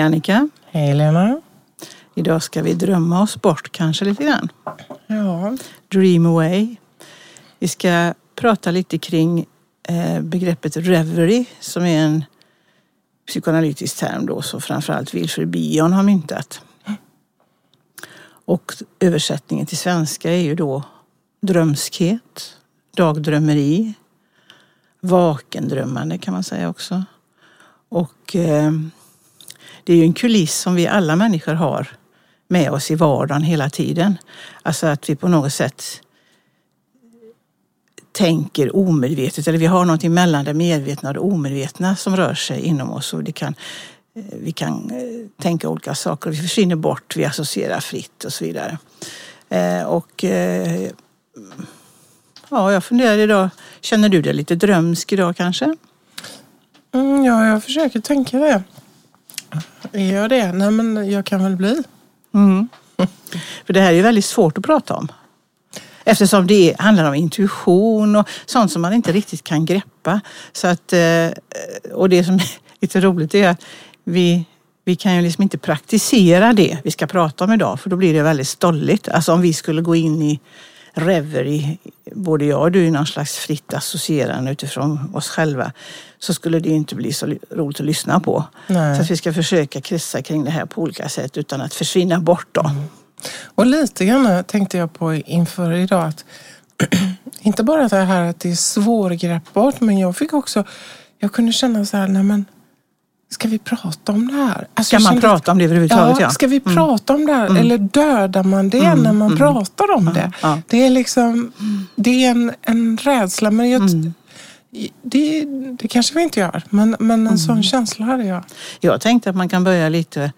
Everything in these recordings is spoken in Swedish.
Hej Annika! Hej Lena! Idag ska vi drömma oss bort kanske lite grann. Ja. Dream away. Vi ska prata lite kring eh, begreppet reverie som är en psykoanalytisk term då som framförallt Wilfred Bion har myntat. Och översättningen till svenska är ju då drömskhet, dagdrömmeri, vakendrömmande kan man säga också. Och eh, det är ju en kuliss som vi alla människor har med oss i vardagen hela tiden. Alltså att vi på något sätt tänker omedvetet eller vi har någonting mellan det medvetna och det omedvetna som rör sig inom oss. Och det kan, eh, vi kan eh, tänka olika saker, vi försvinner bort, vi associerar fritt och så vidare. Eh, och ja, jag funderar idag, känner du dig lite drömsk idag kanske? Mm, ja, jag försöker tänka det. Är jag det? Nej, men jag kan väl bli. Mm. För det här är ju väldigt svårt att prata om. Eftersom det handlar om intuition och sånt som man inte riktigt kan greppa. Så att, eh, och det som är lite roligt är att vi, vi kan ju liksom inte praktisera det vi ska prata om idag för då blir det väldigt stolligt. Alltså om vi skulle gå in i reverie, både jag och du, i någon slags fritt associerande utifrån oss själva så skulle det inte bli så roligt att lyssna på. Nej. Så att vi ska försöka krissa kring det här på olika sätt utan att försvinna bort. Då. Mm. Och lite grann tänkte jag på inför idag att inte bara det här att det är svårgreppbart men jag fick också, jag kunde känna så här, nej men Ska vi prata om det här? Alltså, ska man prata om det överhuvudtaget? Ja, ska vi mm. prata om det här? Mm. Eller dödar man det mm. när man mm. pratar om det? Ja. Det är liksom, det är en, en rädsla. Men jag, mm. det, det kanske vi inte gör, men, men en sån känsla hade jag. Jag tänkte att man kan börja lite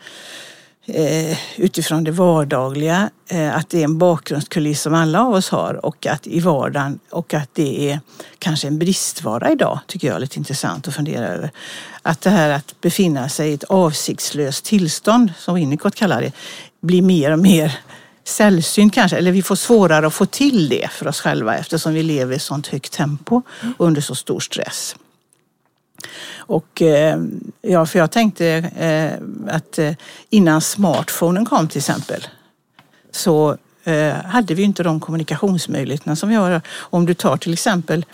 eh, utifrån det vardagliga, eh, att det är en bakgrundskuliss som alla av oss har och att i vardagen och att det är kanske en bristvara idag, tycker jag är lite intressant att fundera över. Att det här att befinna sig i ett avsiktslöst tillstånd, som Winnicott kallar det, blir mer och mer sällsynt kanske, eller vi får svårare att få till det för oss själva eftersom vi lever i sånt högt tempo och under så stor stress. Och, eh, ja, för jag tänkte eh, att eh, innan smartphonen kom till exempel så hade vi inte de kommunikationsmöjligheterna som vi har. Om du tar till exempel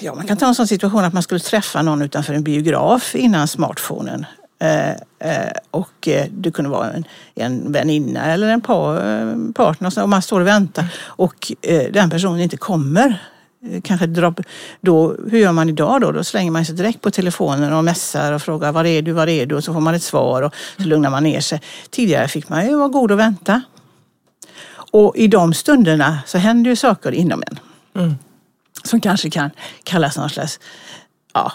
Ja, man kan ta en sån situation att man skulle träffa någon utanför en biograf innan smartphonen. och det kunde vara en, en väninna eller en par, partner och man står och väntar och den personen inte kommer kanske dra, då, hur gör man idag då? Då slänger man sig direkt på telefonen och mässar och frågar var är du, var är du? Och så får man ett svar och så lugnar man ner sig. Tidigare fick man ju vara god och vänta. Och i de stunderna så händer ju saker inom en. Mm. Som kanske kan kallas någon slags ja,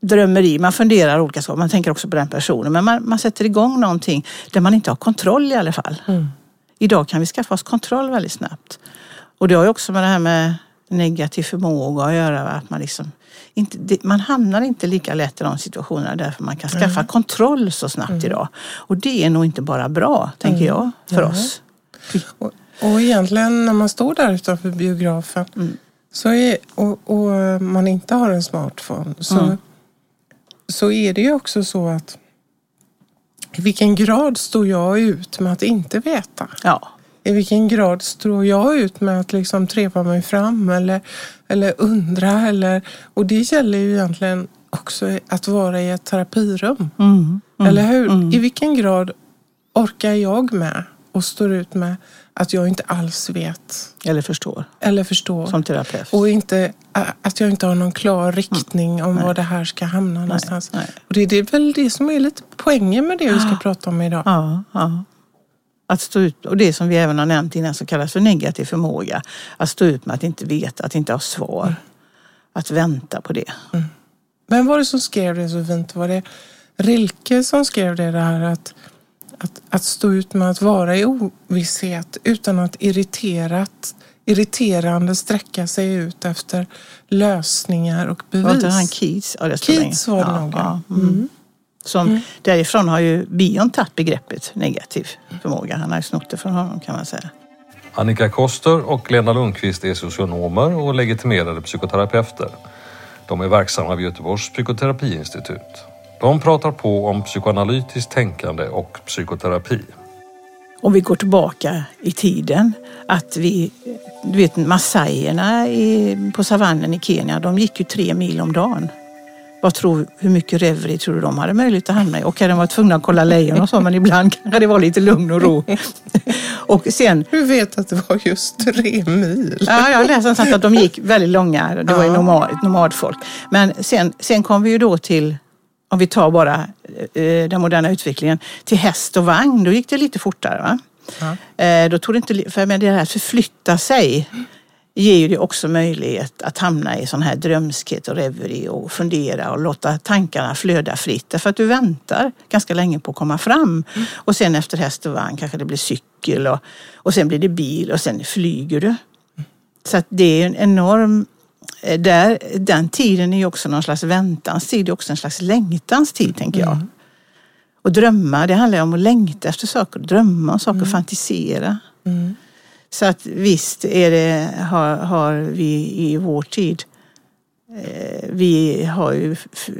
drömmeri. Man funderar olika saker, man tänker också på den personen. Men man, man sätter igång någonting där man inte har kontroll i alla fall. Mm. Idag kan vi skaffa oss kontroll väldigt snabbt. Och det har ju också med det här med negativ förmåga att göra. Att man, liksom inte, man hamnar inte lika lätt i de situationerna därför man kan skaffa mm. kontroll så snabbt mm. idag. Och det är nog inte bara bra, tänker mm. jag, för oss. Och, och egentligen när man står där utanför biografen mm. så är, och, och, man inte har en smartphone så, mm. så är det ju också så att i vilken grad står jag ut med att inte veta? Ja i vilken grad står jag ut med att liksom trepa mig fram eller, eller undra? Eller, och det gäller ju egentligen också att vara i ett terapirum. Mm, mm, eller hur? Mm. I vilken grad orkar jag med och står ut med att jag inte alls vet. Eller förstår. Eller förstår. Som terapeut. Och inte, att jag inte har någon klar riktning mm. om nej. var det här ska hamna nej, någonstans. Nej. Och det är väl det som är lite poängen med det vi ska prata om idag. Ja, ja. Att stå ut, och det som vi även har nämnt innan som kallas för negativ förmåga. Att stå ut med att inte veta, att inte ha svar. Mm. Att vänta på det. Mm. Vem var det som skrev det så fint? Var det Rilke som skrev det, det här att, att, att stå ut med att vara i ovisshet utan att irriterat, irriterande sträcka sig ut efter lösningar och bevis? Var inte han Keats? Ja, det Keats var det ja, nog. Ja. Mm. Som, mm. Därifrån har ju Bion tagit begreppet negativ förmåga. Han har ju snott det från honom kan man säga. Annika Koster och Lena Lundqvist är socionomer och legitimerade psykoterapeuter. De är verksamma vid Göteborgs psykoterapiinstitut. De pratar på om psykoanalytiskt tänkande och psykoterapi. Om vi går tillbaka i tiden, att vi, du vet massajerna på savannen i Kenya, de gick ju tre mil om dagen. Vad tror, hur mycket reverie tror du de hade möjlighet att hamna i? Och de var tvungna att kolla lejon och så, men ibland kanske det var lite lugn och ro. och sen, Hur vet att det var just tre mil? Ja, jag har läst någonstans att de gick väldigt långa. Det var ju nomad, nomadfolk. Men sen, sen kom vi ju då till, om vi tar bara eh, den moderna utvecklingen, till häst och vagn. Då gick det lite fortare. Va? Ja. Eh, då tog det inte, för det här att förflytta sig ger ju det också möjlighet att hamna i sån här drömskhet och reverie och fundera och låta tankarna flöda fritt. Därför att du väntar ganska länge på att komma fram. Mm. Och sen efter häst och vagn kanske det blir cykel och, och sen blir det bil och sen flyger du. Så att det är en enorm eh, där, den tiden är ju också någon slags väntans tid, det är också en slags längtans tid tänker jag. Mm. Och drömma, det handlar om att längta efter saker, drömma om saker, mm. fantisera. Mm. Så att visst är det, har, har vi i vår tid eh, vi har ju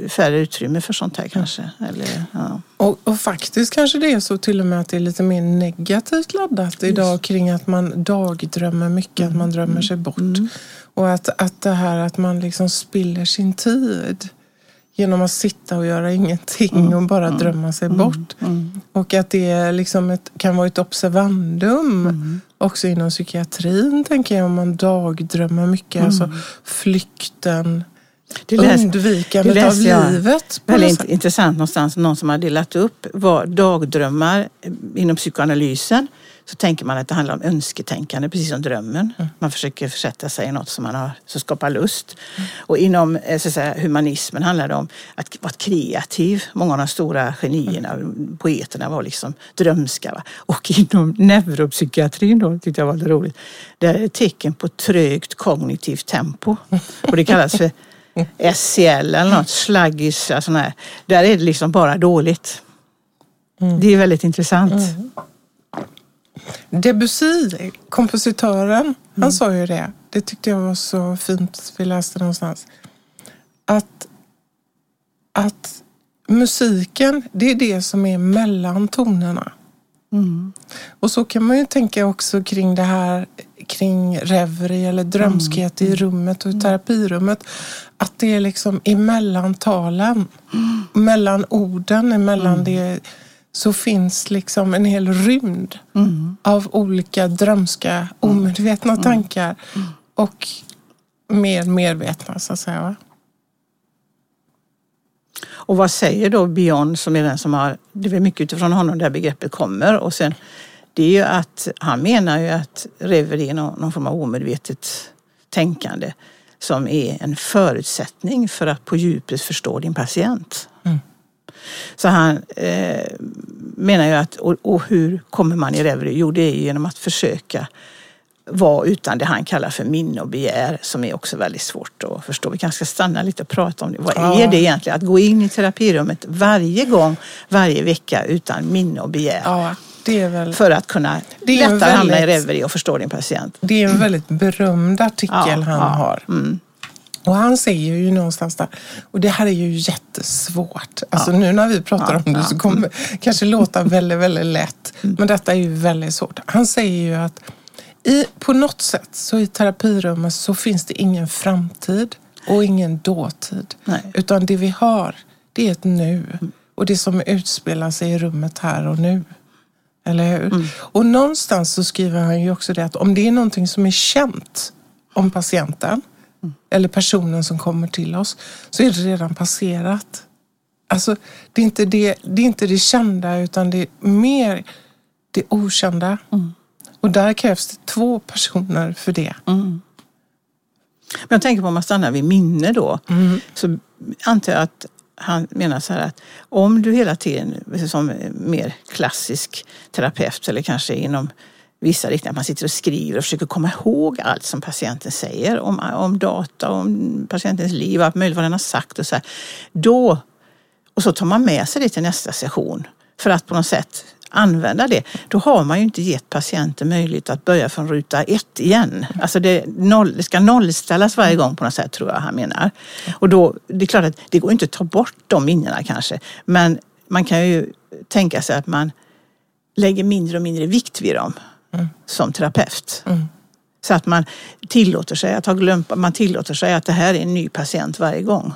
färre utrymme för sånt här kanske. Eller, ja. och, och, faktiskt kanske det är så till och med att det är lite mer negativt laddat idag kring att man dagdrömmer mycket, mm. att man drömmer sig bort. Mm. Och att, att det här att man liksom spiller sin tid genom att sitta och göra ingenting mm. och bara mm. drömma sig mm. bort. Mm. Och att det liksom ett, kan vara ett observandum mm. Också inom psykiatrin, tänker jag, om man dagdrömmer mycket. Alltså mm. flykten, det läs, undvikandet det av livet. Väldigt intressant någonstans, någon som har delat upp vad dagdrömmar inom psykoanalysen så tänker man att det handlar om önsketänkande, precis som drömmen. Mm. Man försöker försätta sig i något som, man har, som skapar lust. Mm. Och inom eh, så säga, humanismen handlar det om att vara kreativ. Många av de stora genierna, mm. poeterna var liksom drömska. Va? Och inom neuropsykiatrin då, tyckte jag var lite roligt, det är tecken på trögt kognitivt tempo. Och det kallas för SCL eller något, sluggish, alltså där är det liksom bara dåligt. Mm. Det är väldigt intressant. Mm. Debussy, kompositören, mm. han sa ju det. Det tyckte jag var så fint, vi läste någonstans. Att, att musiken, det är det som är mellan tonerna. Mm. Och så kan man ju tänka också kring det här kring reverie eller drömskhet mm. i rummet och i terapirummet. Att det är liksom emellan talen, mm. mellan orden, emellan mm. det så finns liksom en hel rymd mm. av olika drömska, mm. omedvetna mm. tankar mm. och mer medvetna så att säga. Och vad säger då Björn som är den som har, det är mycket utifrån honom det här begreppet kommer och sen det är ju att han menar ju att reverie är någon, någon form av omedvetet tänkande som är en förutsättning för att på djupet förstå din patient. Så han eh, menar ju att, och, och, hur kommer man i reverie? Jo, det är genom att försöka vara utan det han kallar för minne och begär som är också väldigt svårt att förstå. Vi kanske ska stanna lite och prata om det. Vad ja. är det egentligen att gå in i terapirummet varje gång, varje vecka utan minne och begär? Ja. Väl, för att kunna lättare väldigt, hamna i reverie och förstå din patient. Det är en väldigt berömd artikel ja, han har. Mm. Och han säger ju någonstans där, och det här är ju jättesvårt. Alltså ja. nu när vi pratar ja, om det så kommer det kanske låta väldigt, väldigt lätt. Mm. Men detta är ju väldigt svårt. Han säger ju att i, på något sätt så i terapirummet så finns det ingen framtid och ingen dåtid. Nej. Utan det vi har, det är ett nu. Mm. Och det som utspelar sig i rummet här och nu. Eller hur? Mm. Och någonstans så skriver han ju också det att om det är någonting som är känt om patienten eller personen som kommer till oss, så är det redan passerat. Alltså, det är inte det, det, är inte det kända utan det är mer det okända. Mm. Och där krävs det två personer för det. Mm. Men jag tänker på om man stannar vid minne då, mm. så antar jag att han menar så här att om du hela tiden som mer klassisk terapeut eller kanske inom vissa riktningar. Man sitter och skriver och försöker komma ihåg allt som patienten säger om, om data, om patientens liv, allt möjligt vad den har sagt och så här. Då, och så tar man med sig det till nästa session för att på något sätt använda det, då har man ju inte gett patienten möjlighet att börja från ruta ett igen. Alltså det, noll, det ska nollställas varje gång på något sätt tror jag han menar. Och då, det är klart att det går inte att ta bort de minnena kanske, men man kan ju tänka sig att man lägger mindre och mindre vikt vid dem mm. som terapeut. Mm. Så att man tillåter sig att ha glömt, man tillåter sig att det här är en ny patient varje gång.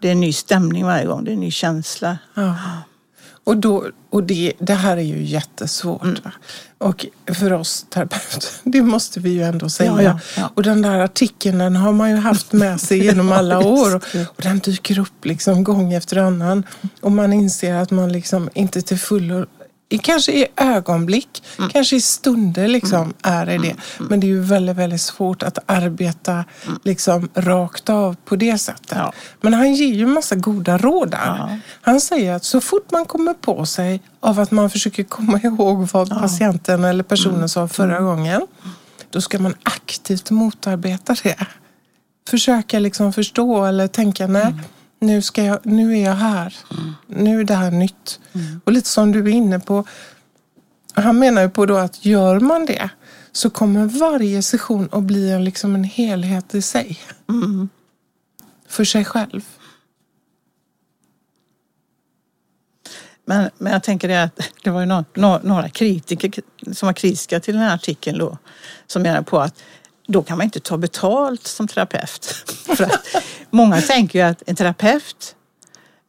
Det är en ny stämning varje gång, det är en ny känsla. Ja. Och, då, och det, det här är ju jättesvårt. Mm. Och för oss terapeuter, det måste vi ju ändå säga. Ja, ja, ja. Och den där artikeln den har man ju haft med sig genom alla år. Och, och, den dyker upp liksom gång efter annan. Och man inser att man liksom inte till fullo kanske i ögonblick, mm. kanske i stunder liksom mm. är det det. Mm. Men det är ju väldigt, väldigt svårt att arbeta mm. liksom rakt av på det sättet. Ja. Men han ger ju massa goda råd där. Ja. Han säger att så fort man kommer på sig av att man försöker komma ihåg vad ja. patienten eller personen mm. sa förra mm. gången, då ska man aktivt motarbeta det. Försöka liksom förstå eller tänka, nej, nu, ska jag, nu är jag här. Mm. Nu är det här nytt. Mm. Och lite som du är inne på, han menar ju på då att gör man det så kommer varje session att bli en, liksom en helhet i sig. Mm. För sig själv. Men, men jag tänker det att det var ju några, några kritiker som var kritiska till den här artikeln då. Som menar på att då kan man inte ta betalt som terapeut. För att många tänker ju att en terapeut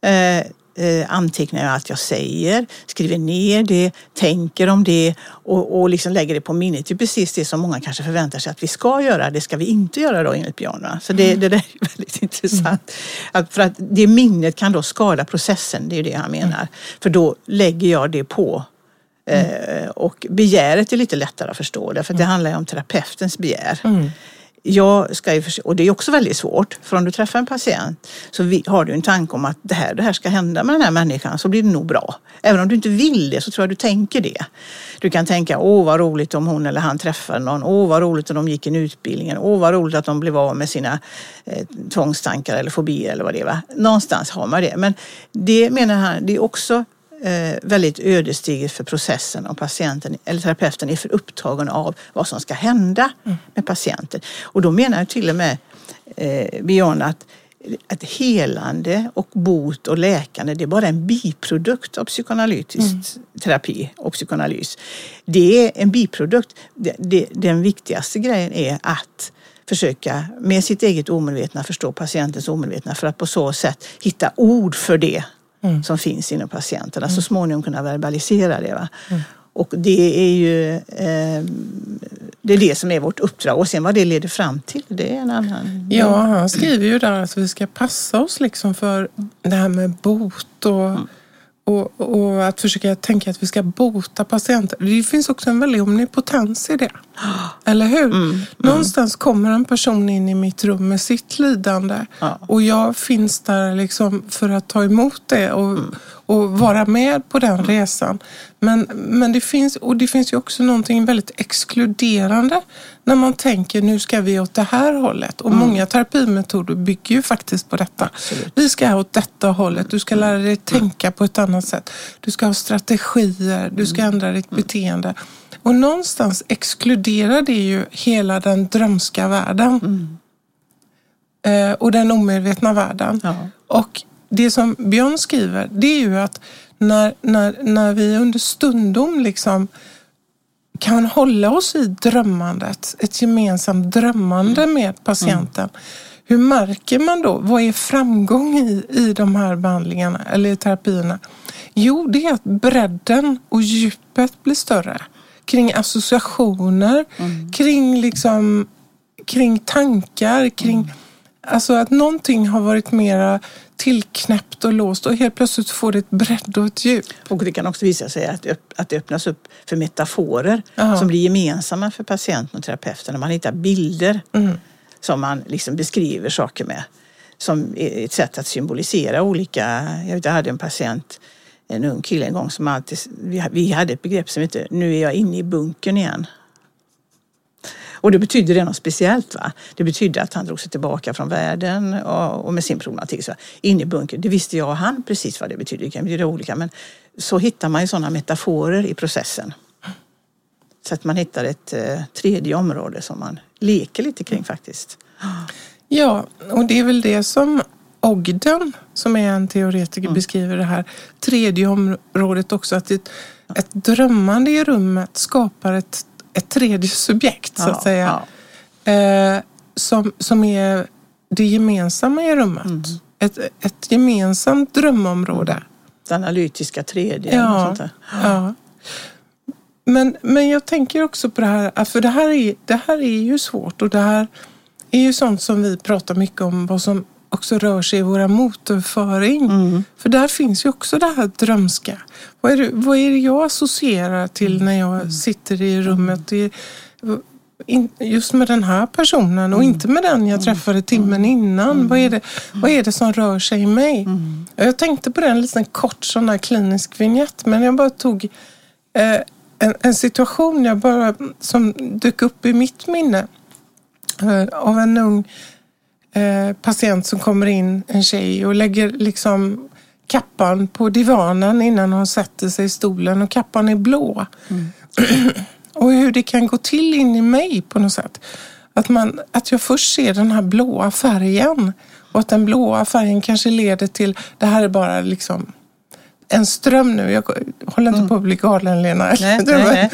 eh, eh, antecknar allt jag säger, skriver ner det, tänker om det och, och liksom lägger det på minnet. Det är precis det som många kanske förväntar sig att vi ska göra. Det ska vi inte göra då enligt Björn. Så det, mm. det där är väldigt intressant. Mm. Att för att det minnet kan då skada processen, det är det han menar. Mm. För då lägger jag det på Mm. Och begäret är lite lättare att förstå därför att det mm. handlar ju om terapeutens begär. Mm. Jag ska ju, och det är också väldigt svårt, för om du träffar en patient så har du en tanke om att det här, det här ska hända med den här människan så blir det nog bra. Även om du inte vill det så tror jag du tänker det. Du kan tänka, åh vad roligt om hon eller han träffar någon, åh vad roligt om de gick en utbildning, åh vad roligt att de blev av med sina eh, tvångstankar eller fobier eller vad det är. Va? Någonstans har man det. Men det menar han, det är också väldigt ödesdigert för processen om patienten eller terapeuten är för upptagen av vad som ska hända mm. med patienten. Och då menar jag till och med eh, Björn att att helande och bot och läkande det är bara en biprodukt av psykoanalytisk mm. terapi och psykoanalys. Det är en biprodukt. Det, det, den viktigaste grejen är att försöka med sitt eget omedvetna förstå patientens omedvetna för att på så sätt hitta ord för det mm. som finns inom patienten. Alltså mm. småningom kunna verbalisera det. Va? Mm. Och det är ju eh, det, är det som är vårt uppdrag. Och sen vad det leder fram till, det är en annan... Ja, han skriver ju där att vi ska passa oss liksom för det här med bot och mm. Och, och, att försöka tänka att vi ska bota patienter. Det finns också en väldig omnipotens i det. Eller hur? Mm, mm. Någonstans kommer en person in i mitt rum med sitt lidande ja. och jag finns där liksom för att ta emot det och, mm och vara med på den resan. Men, men det, finns, och det finns ju också någonting väldigt exkluderande när man tänker nu ska vi åt det här hållet. Och mm. många terapimetoder bygger ju faktiskt på detta. Absolut. Vi ska åt detta hållet. Du ska lära dig tänka på ett annat sätt. Du ska ha strategier. Du ska ändra ditt mm. beteende. Och någonstans exkluderar det ju hela den drömska världen. Mm. Eh, och den omedvetna världen. Ja. Och det som Björn skriver, det är ju att när, när, när vi under stundom liksom kan hålla oss i drömmandet, ett gemensamt drömmande mm. med patienten. Mm. Hur märker man då, vad är framgång i, i de här behandlingarna eller i terapierna? Jo, det är att bredden och djupet blir större kring associationer, mm. kring, liksom, kring tankar, kring mm. Alltså att någonting har varit mera tillknäppt och låst och helt plötsligt får det ett bredd och ett djup. Och det kan också visa sig att, att det öppnas upp för metaforer Aha. som blir gemensamma för patienten och terapeuten. Man hittar bilder mm. som man liksom beskriver saker med. Som ett sätt att symbolisera olika... Jag, vet, jag hade en patient, en ung kille en gång som alltid... Vi hade ett begrepp som hette Nu är jag inne i bunkern igen. Och det betydde det något speciellt. Va? Det betydde att han drog sig tillbaka från världen och, och med sin problematik. Så, in i bunkern. Det visste jag och han precis vad det betydde. Det kan betyda olika men så hittar man ju sådana metaforer i processen. Så att man hittar ett eh, tredje område som man leker lite kring faktiskt. Ja, och det är väl det som Ogden, som är en teoretiker, mm. beskriver det här tredje området också. Att ett, ett drömmande i rummet skapar ett, ett tredje subjekt, så att ja, säga. Ja. Eh, som, som är det gemensamma i rummet. Mm. Ett, ett gemensamt drömområde. Det analytiska tredje. Ja, ja. Men, men jag tänker också på det här, för det här, är, det här är ju svårt och det här är ju sånt som vi pratar mycket om, vad som också rör sig i våra motorföring. Mm. För där finns ju också det här drömska. Vad är det, vad är det jag associerar till när jag mm. sitter i rummet? just med den här personen och mm. inte med den jag träffade timmen innan. Mm. Vad, är det, vad är det som rör sig i mig? Mm. Jag tänkte på det en liten kort sån här klinisk vignett men jag bara tog eh, en, en, situation jag bara, som dök upp i mitt minne eh, av en ung eh, patient som kommer in, en tjej, och lägger liksom kappan på divanen innan hon sätter sig i stolen och kappan är blå. Mm. och hur det kan gå till in i mig på något sätt. Att, man, att jag först ser den här blåa färgen och att den blåa färgen kanske leder till, det här är bara liksom en ström nu. Jag håller inte mm. på att bli galen Lena. Nej, nej, nej.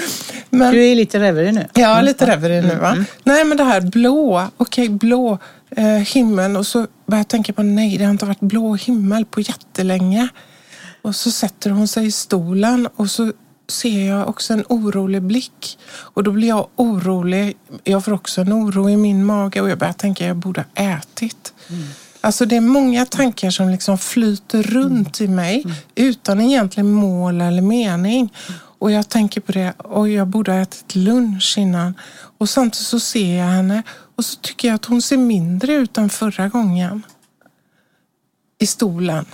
Men, du är lite reverie nu. Ja, mm. lite reverie nu. Va? Mm. Nej, men det här blå, okej okay, blå eh, himmel och så börjar jag tänka på nej, det har inte varit blå himmel på jättelänge. Och så sätter hon sig i stolen och så ser jag också en orolig blick. Och då blir jag orolig. Jag får också en oro i min mage och jag börjar tänka jag borde ha ätit. Mm. Alltså det är många tankar som liksom flyter runt mm. i mig mm. utan egentligen mål eller mening. Och jag tänker på det och jag borde ha ätit lunch innan. Och samtidigt så ser jag henne och så tycker jag att hon ser mindre ut än förra gången. I stolen.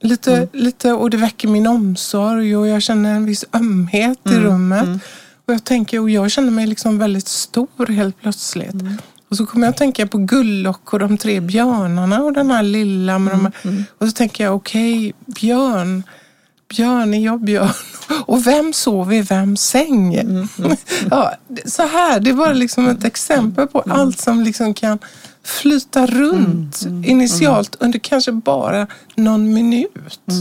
Lite, mm. lite, och det väcker min omsorg och jag känner en viss ömhet mm. i rummet. Mm. Och jag tänker, och jag känner mig liksom väldigt stor helt plötsligt. Mm. Och så kommer jag att tänka på Gullock och de tre björnarna och den här lilla. Med mm, de, mm. Och så tänker jag, okej, okay, björn. Björn, är jag björn? Och vem sover i vems säng? Mm, mm. ja, så här, det är bara liksom ett exempel på mm. allt som liksom kan flyta runt mm, initialt under kanske bara någon minut.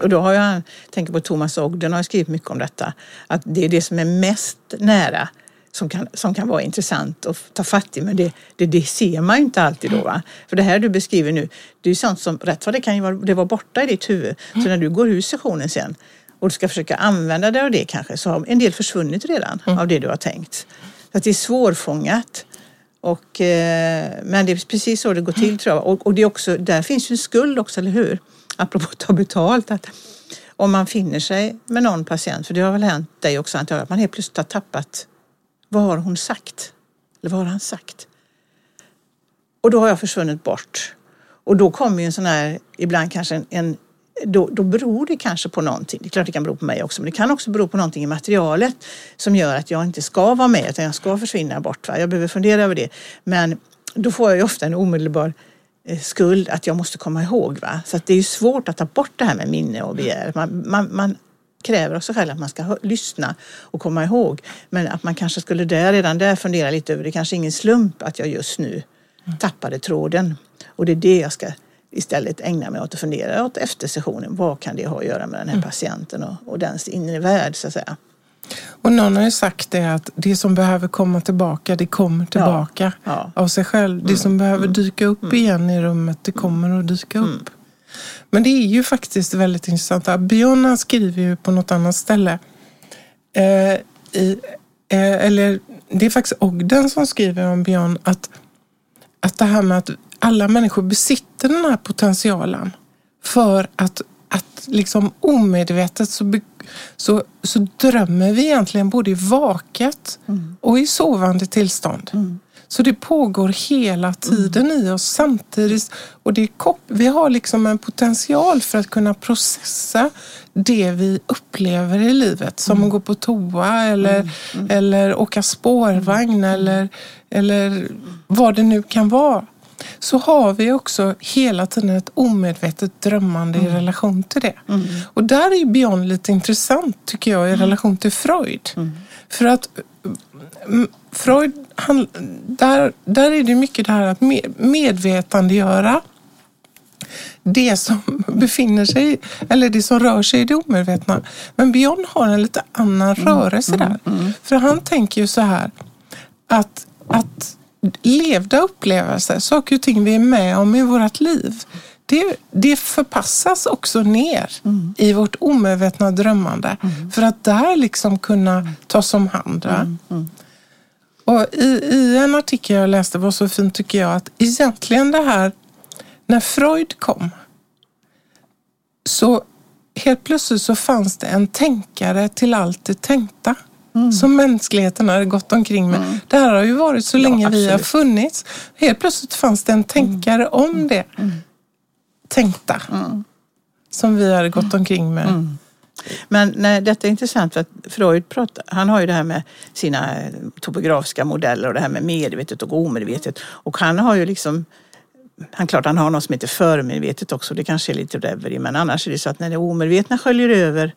Och då har jag, tänker på Thomas Ogden har skrivit mycket om detta, att det är det som är mest nära som kan, som kan vara intressant att ta fatt i. Men det, det, det ser man ju inte alltid då. Va? För det här du beskriver nu, det är ju sånt som rätt vad det kan ju vara, det var borta i ditt huvud. Så när du går ur sessionen sen och du ska försöka använda dig av det kanske så har en del försvunnit redan mm. av det du har tänkt. Så att det är svårfångat. Och, eh, men det är precis så det går till tror jag. Och, och det är också, där finns ju en skuld också, eller hur? Apropå att ta betalt. Att om man finner sig med någon patient, för det har väl hänt dig också antar jag, att man helt plötsligt har tappat vad har hon sagt? Eller vad har han sagt? Och då har jag försvunnit bort. Och då kommer ju en sån här, ibland kanske en, en då, då beror det kanske på någonting. Det är klart det kan bero på mig också, men det kan också bero på någonting i materialet som gör att jag inte ska vara med, utan jag ska försvinna bort. Va? Jag behöver fundera över det. Men då får jag ju ofta en omedelbar eh, skuld att jag måste komma ihåg. Va? Så att det är ju svårt att ta bort det här med minne och begär. Man, man, man kräver av sig själv att man ska lyssna och komma ihåg. Men att man kanske skulle där, redan där fundera lite över det. kanske ingen slump att jag just nu tappade tråden. Och det är det jag ska istället ägna mig åt att fundera åt efter sessionen. Vad kan det ha att göra med den här mm. patienten och, och dens inre värld så att säga. Och någon har ju sagt det att det som behöver komma tillbaka, det kommer tillbaka ja, ja. av sig själv. Det mm. som behöver mm. dyka upp mm. igen i rummet, det kommer att dyka upp. Men det är ju faktiskt väldigt intressant. Björn skriver ju på något annat ställe. Eh, i, eh, eller det är faktiskt Ogden som skriver om Björn att, att det här med att alla människor besitter den här potentialen för att, att liksom omedvetet så, så, så drömmer vi egentligen både i vaket mm. och i sovande tillstånd. Mm. Så det pågår hela tiden i oss samtidigt. Och det är kop- vi har liksom en potential för att kunna processa det vi upplever i livet. Som att gå på toa eller, eller åka spårvagn eller, eller vad det nu kan vara så har vi också hela tiden ett omedvetet drömmande i relation till det. Och där är Björn lite intressant tycker jag i relation till Freud. För att mm, Freud, han, där, där är det mycket det här att med, medvetandegöra det som befinner sig, eller det som rör sig i det omedvetna. Men Björn har en lite annan rörelse där. För han tänker ju så här att, att levda upplevelser, saker och ting vi är med om i vårt liv, det, det förpassas också ner mm. i vårt omedvetna drömmande mm. för att där liksom kunna tas om hand. Mm. mm. Och i, I en artikel jag läste var så fint tycker jag att egentligen det här när Freud kom så helt plötsligt så fanns det en tänkare till allt det tänkta. Mm. Som mänskligheten har gått omkring med. Mm. Det här har ju varit så länge ja, vi har funnits. Helt plötsligt fanns det en tänkare mm. om det mm. Tänkta. Mm. Som vi har gått omkring med. Mm. Men nej, detta är intressant för att Freud pratar, han har ju det här med sina topografiska modeller och det här med medvetet och omedvetet. Och han har ju liksom han klart han har något som heter förmedvetet också, det kanske är lite reverie, men annars är det så att när det omedvetna sköljer över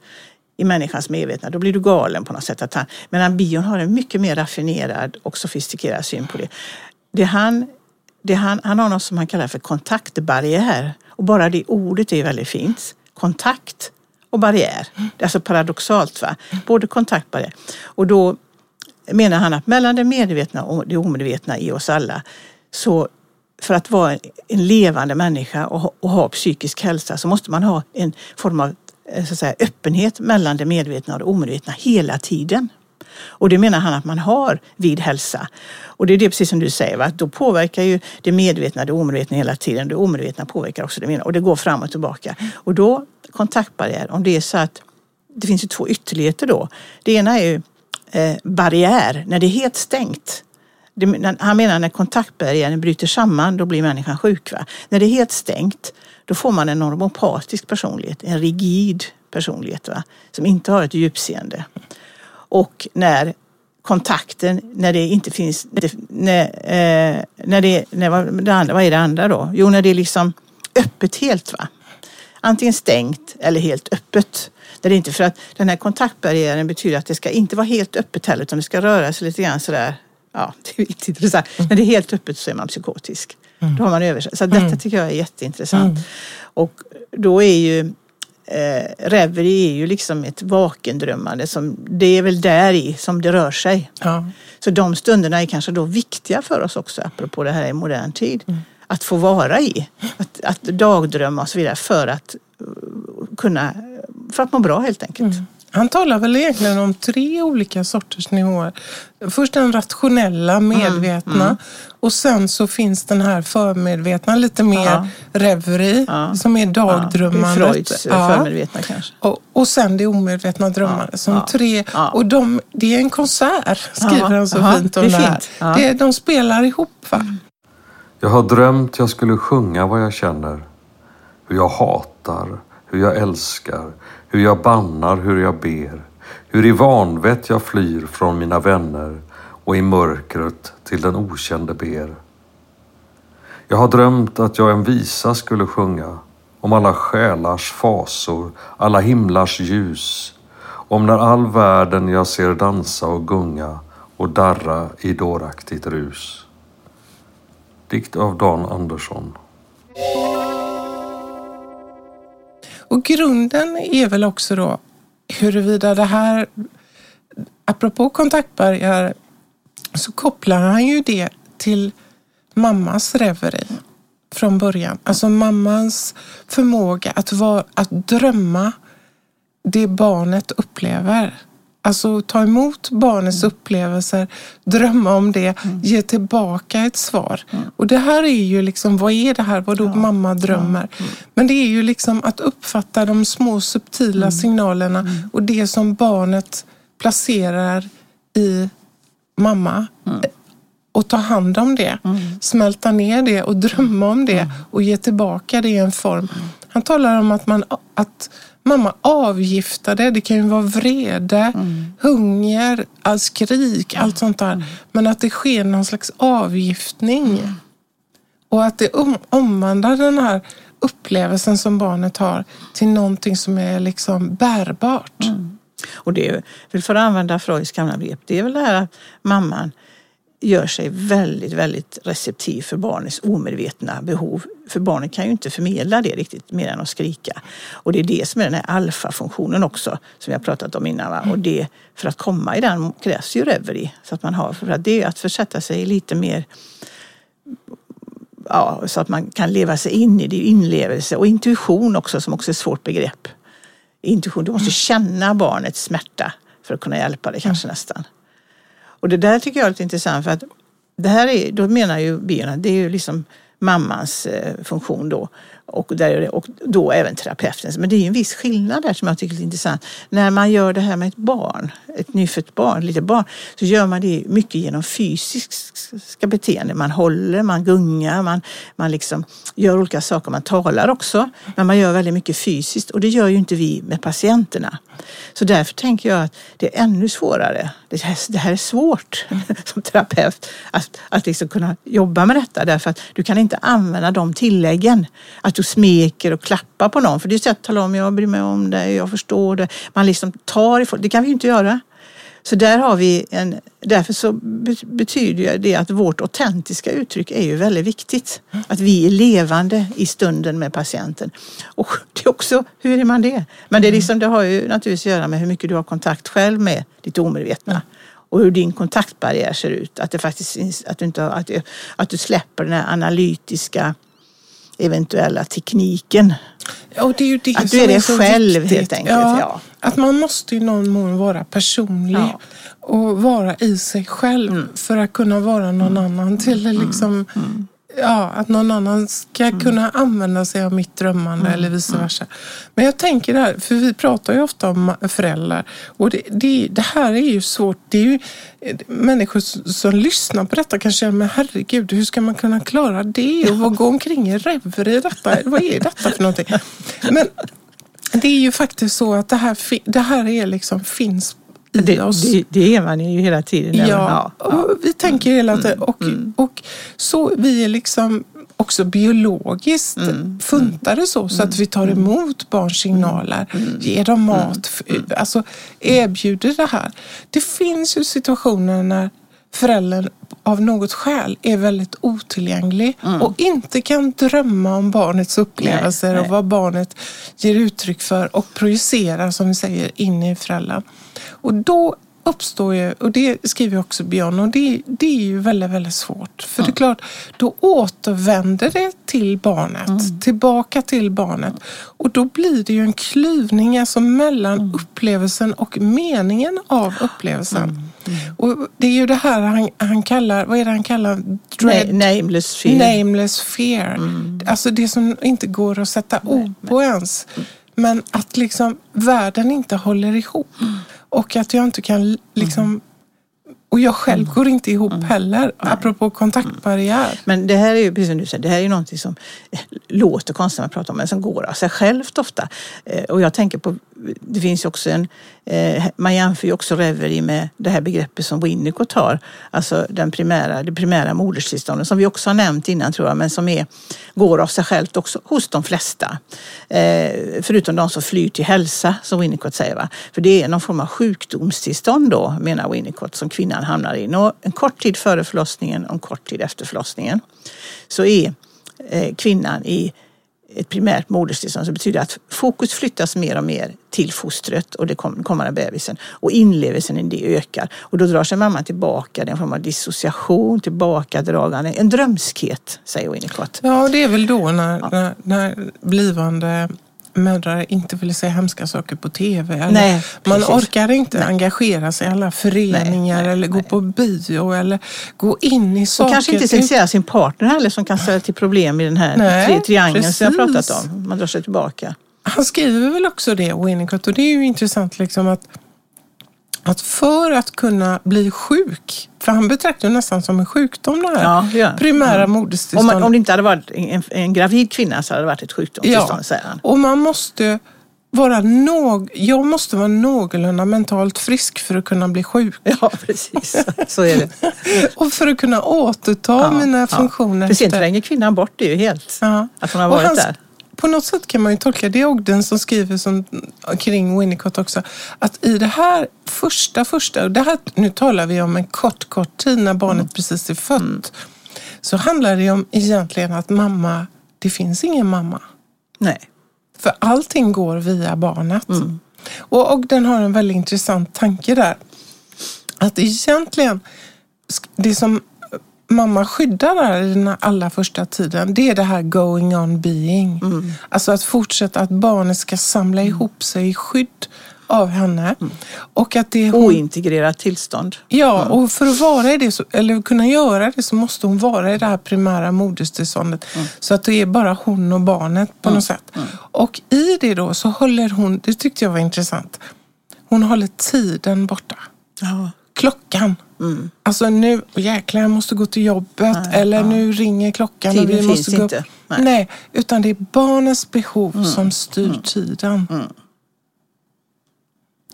i människans medvetna, då blir du galen på något sätt. Att han, men bion har en mycket mer raffinerad och sofistikerad syn på det. det, han, det han, han har något som han kallar för kontaktbarriär. Och bara det ordet är väldigt fint. Kontakt och barriär. Det är alltså paradoxalt. Va? Både kontakt Och barriär. Och då menar han att mellan det medvetna och det omedvetna i oss alla så för att vara en levande människa och ha psykisk hälsa så måste man ha en form av eh, så att säga, öppenhet mellan det medvetna och det omedvetna hela tiden. Och det menar han att man har vid hälsa. Och det är det precis som du säger, va? då påverkar ju det medvetna det omedvetna hela tiden. Det omedvetna påverkar också det medvetna och det går fram och tillbaka. Och då kontaktbarriär, om det är så att det finns ju två ytterligheter då. Det ena är ju eh, barriär, när det är helt stängt. Det, han menar när kontaktbarriären bryter samman, då blir människan sjuk. Va? När det är helt stängt, då får man en normopatisk personlighet, en rigid personlighet va? som inte har ett djupseende. Och när kontakten, när det inte finns, när, eh, när det, när, vad, det andra, vad är det andra då? Jo, när det är liksom öppet helt. va Antingen stängt eller helt öppet. Där det inte, för att den här kontaktbarriären betyder att det ska inte vara helt öppet heller utan det ska röra sig lite grann sådär ja, det är inte intressant. När det är helt öppet så är man psykotisk. Mm. Då har man översatt. Så detta mm. tycker jag är jätteintressant. Mm. Och då är ju eh, Reverie är ju liksom ett vakendrömmande. Som, det är väl där i som det rör sig. Ja. Så de stunderna är kanske då viktiga för oss också, apropå det här i modern tid. Mm. Att få vara i. Att, att dagdrömma och så vidare för att uh, kunna, för att må bra helt enkelt. Mm. Han talar väl egentligen om tre olika sorters nivåer. Först den rationella, mm, medvetna. Mm, mm. Och sen så finns den här förmedvetna, lite mer ja. reverie, ja. som är dagdrömmandet. Ja, Freuds ja. förmedvetna kanske. Och, och sen det omedvetna drömmandet. Som tre, Och de, det är en konsert, skriver han så fint om det, det här. Det, de spelar ihop. Va? Jag har drömt jag skulle sjunga vad jag känner. Hur jag hatar, hur jag älskar, hur jag bannar, hur jag ber, hur i vanvett jag flyr från mina vänner och i mörkret till den okände ber. Jag har drömt att jag en visa skulle sjunga om alla själars fasor, alla himlars ljus, om när all världen jag ser dansa och gunga och darra i dåraktigt rus. Dikt av Dan Andersson. Och grunden är väl också då huruvida det här, apropå kontaktbarriär, så kopplar han ju det till mammas reveri från början. Alltså mammans förmåga att, vara, att drömma det barnet upplever. Alltså ta emot barnets mm. upplevelser, drömma om det, mm. ge tillbaka ett svar. Mm. Och det här är ju liksom, vad är det här? Vad då ja. mamma drömmer? Mm. Men det är ju liksom att uppfatta de små subtila mm. signalerna mm. och det som barnet placerar i mamma och ta hand om det, mm. smälta ner det och drömma om det mm. och ge tillbaka det i en form. Han talar om att, man, att mamma avgiftade, det kan ju vara vrede, mm. hunger, all skrik, allt sånt där. Men att det sker någon slags avgiftning. Mm. Och att det om, omvandlar den här upplevelsen som barnet har till någonting som är liksom bärbart. Mm. Och det är, för att använda Freuds gamla begrepp, det är väl det här att mamman gör sig väldigt, väldigt receptiv för barnets omedvetna behov. För barnet kan ju inte förmedla det riktigt mer än att skrika. Och det är det som är den här alfafunktionen också, som jag pratat om innan. Va? Och det, för att komma i den krävs ju reverie. Så att man har, för att det är att försätta sig lite mer ja, så att man kan leva sig in i det, inlevelse och intuition också som också är ett svårt begrepp. Intuition, du måste känna barnets smärta för att kunna hjälpa det kanske nästan. Och det där tycker jag är lite intressant för att det här är, då menar ju bina, det är ju liksom mammans eh, funktion då och, där, och då även terapeutens. Men det är en viss skillnad där som jag tycker är intressant. När man gör det här med ett barn, ett nyfött barn, ett litet barn, så gör man det mycket genom fysiska beteenden. Man håller, man gungar, man, man liksom gör olika saker. Man talar också, men man gör väldigt mycket fysiskt och det gör ju inte vi med patienterna. Så därför tänker jag att det är ännu svårare. Det här, det här är svårt som terapeut att, att liksom kunna jobba med detta därför att du kan inte använda de tilläggen. Att du smeker och klappar på någon. För det är ett sätt att tala om, jag bryr mig om dig, jag förstår det. Man liksom tar ifrån, det kan vi ju inte göra. Så där har vi en, därför så betyder det att vårt autentiska uttryck är ju väldigt viktigt. Att vi är levande i stunden med patienten. Och det är också, hur är man det? Men det, är liksom, det har ju naturligtvis att göra med hur mycket du har kontakt själv med ditt omedvetna. Och hur din kontaktbarriär ser ut. Att, det faktiskt, att, du, inte, att, du, att du släpper den här analytiska eventuella tekniken. Och det är ju det att du är det själv viktigt. helt enkelt. Ja, ja, Att man måste i någon mån vara personlig ja. och vara i sig själv mm. för att kunna vara någon mm. annan till liksom mm. Ja, att någon annan ska mm. kunna använda sig av mitt drömmande mm. eller vice versa. Men jag tänker där, för vi pratar ju ofta om föräldrar och det, det, det här är ju svårt. Det är ju människor som lyssnar på detta kanske men herregud, hur ska man kunna klara det och gå omkring i rever i detta? Vad är detta för någonting? Men det är ju faktiskt så att det här, det här är liksom, finns det, det, det, är man ju hela tiden. Ja, ja, ja. vi tänker hela tiden. Mm, och, mm. och så vi är liksom också biologiskt mm, funtade så, så att vi tar mm. emot barns signaler, mm, ger dem mat, alltså erbjuder det här. Det finns ju situationer när föräldern av något skäl är väldigt otillgänglig mm. och inte kan drömma om barnets upplevelser nej, nej. och vad barnet ger uttryck för och projicerar, som vi säger, in i föräldern. Och då uppstår ju, och det skriver också Björn, och det, det är ju väldigt, väldigt svårt. För mm. det är klart, då återvänder det till barnet, mm. tillbaka till barnet. Och då blir det ju en klyvning alltså mellan mm. upplevelsen och meningen av upplevelsen. Mm. Mm. Och det är ju det här han, han kallar, vad är det han kallar? Dread, nameless fear. Nameless fear. Mm. Alltså det som inte går att sätta ord på ens. Men att liksom världen inte håller ihop. Och att jag inte kan liksom mm. Och jag själv mm. går inte ihop mm. heller, Nej. apropå kontaktbarriär. Men det här är ju, precis som du säger, det här är ju någonting som låter konstigt man pratar om, men som går av sig självt ofta. Eh, och jag tänker på, det finns ju också en, eh, man jämför ju också reverie med det här begreppet som Winnicott har, alltså den primära, det primära moderstillståndet som vi också har nämnt innan tror jag, men som är, går av sig självt också hos de flesta. Eh, förutom de som flyr till hälsa, som Winnicott säger. Va? För det är någon form av sjukdomstillstånd då, menar Winnicott, som kvinnan hamnar i. Och en kort tid före förlossningen och en kort tid efter förlossningen så är eh, kvinnan i ett primärt moderstillstånd så betyder att fokus flyttas mer och mer till fostret och det kommande bebisen och inlevelsen i det ökar. Och då drar sig mamman tillbaka, det är en form av dissociation, tillbakadragande, en drömskhet säger Winnicott. Ja, det är väl då när, ja. när, när blivande mödrar inte vill se hemska saker på tv. Nej, man orkar inte nej. engagera sig i alla föreningar nej, eller gå på bio eller gå in i saker. Och kanske inte sexuera sin partner heller som kan ställa till problem i den här nej, triangeln precis. som jag pratat om. Man drar sig tillbaka. Han skriver väl också det, Winnicott, och det är ju intressant liksom att att för att kunna bli sjuk, för han betraktar det nästan som en sjukdom det här, Ja, han. primära Om, moderstillstånd. man, om det inte hade varit en, en gravid kvinna så hade det varit ett sjukdomstillstånd, säger han. Och man måste vara någ, jag måste vara någorlunda mentalt frisk för att kunna bli sjuk. Ja, precis. Så är det. Och för att kunna återta mina funktioner. För sen tränger kvinnan bort det ju helt. Ja. Att hon har Och varit hans- där. På något sätt kan man ju tolka, det är Ogden som skriver som, kring Winnicott också, att i det här första, första, och det här, nu talar vi om en kort, kort tid när barnet Mm. precis är fött, så handlar det om egentligen att mamma, det finns ingen mamma. Nej. För allting går via barnet. Mm. Och Ogden har en väldigt intressant tanke där. Att egentligen, det som mamma skyddar där i den allra första tiden, det är det här going on being. Mm. Alltså att fortsätta, att barnet ska samla ihop sig i skydd av henne. Mm. Och att det är hon Ointegrerat tillstånd. Ja, och för att vara i det, så, eller kunna göra det så måste hon vara i det här primära moderstillståndet. Så att det är bara hon och barnet på något sätt. Och i det då så håller hon, det tyckte jag var intressant, hon håller tiden borta. Ja. Klockan. Alltså nu, jäklar jag måste gå till jobbet Nej, eller ja. nu ringer klockan och Tiden vi måste gå inte. Nej. Nej. utan det är barnets behov som styr tiden.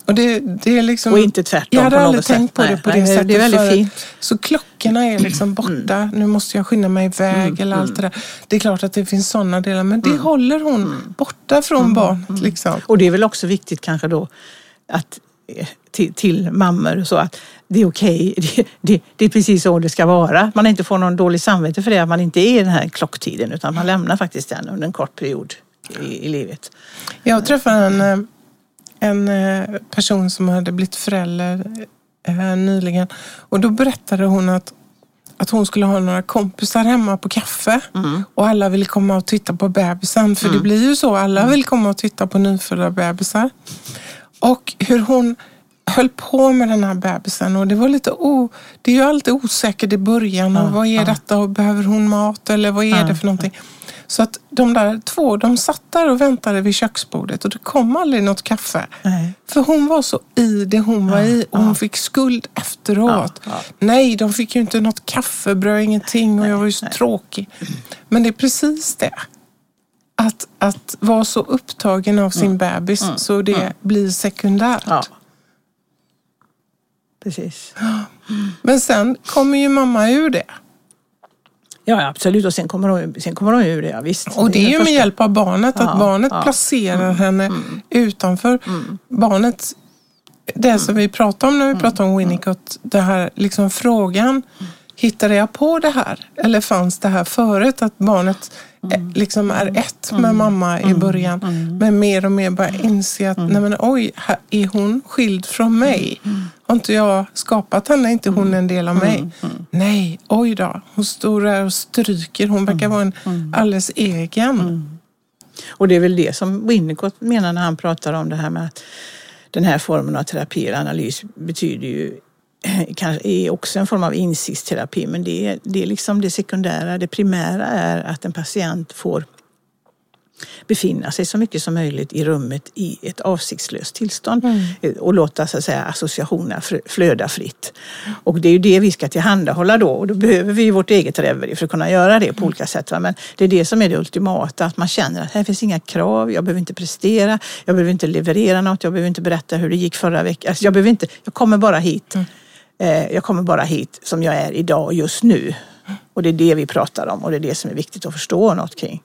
Och det, det är liksom... Och inte tvärtom Jag hade aldrig tänkt på Nej, det på det det är sättet väldigt fint. Så klockorna är liksom borta. Nu måste jag skynda mig iväg eller allt det där. Det är klart att det finns sådana delar, men det håller hon borta från barnet. Liksom. Och det är väl också viktigt kanske då att eh, till, till mammor och så att det är okej. Det, det, det är precis så det ska vara. Man inte får någon dålig samvete för det att man inte är i den här klocktiden utan man lämnar faktiskt den under en kort period i, i livet. Jag träffade en, eh, en eh, person som hade blivit förälder eh, nyligen och då berättade hon att att hon skulle ha några kompisar hemma på kaffe och alla ville komma och titta på bebisen. För det blir ju så, alla vill komma och titta på nyfödda bebisar. Och hur hon höll på med den här bebisen och det var lite o... Det är ju alltid osäkert i början. Och vad är detta och behöver hon mat eller vad är det för någonting? Så att de där två, de satt där och väntade vid köksbordet och det kom aldrig något kaffe. Nej. För hon var så i det hon var i och hon fick skuld efteråt. Ja, ja. Nej, de fick ju inte något kaffebröd, ingenting och jag var ju så tråkig. Men det är precis det. Att, att vara så upptagen av sin bebis så det blir sekundärt. Ja. Precis. Men sen kommer ju mamma ur det. Ja, absolut. Och sen kommer hon, sen kommer hon ur det, ja, visst. Och det är ju med första. hjälp av barnet, Ja, att barnet ja. placerar henne utanför. Barnet, det som vi pratade om när vi pratade om Winnicott, det här liksom frågan, hittade jag på det här? Eller fanns det här förut? Att barnet eh, liksom är ett med mamma i början, men mer och mer börjar inse att nej men oj, här är hon skild från mig? Har inte jag skapat henne? Är inte hon en del av mig? Nej, oj då. Hon står där och stryker. Hon verkar vara en alldeles egen. Och det är väl det som Winnicott menar när han pratar om det här med att den här formen av terapi eller analys betyder ju kanske är också en form av insiktsterapi men det är, det är liksom det sekundära. Det primära är att en patient får befinna sig så mycket som möjligt i rummet i ett avsiktslöst tillstånd och låta så att säga, associationerna flöda fritt. Och det är ju det vi ska tillhandahålla då och då behöver vi vårt eget Reverie för att kunna göra det på olika sätt. Va? Men det är det som är det ultimata, att man känner att här finns inga krav, jag behöver inte prestera, jag behöver inte leverera något, jag behöver inte berätta hur det gick förra veckan. Alltså jag, behöver inte, jag kommer bara hit. Eh, Jag kommer bara hit som jag är idag, just nu. Och det är det vi pratar om och det är det som är viktigt att förstå något kring.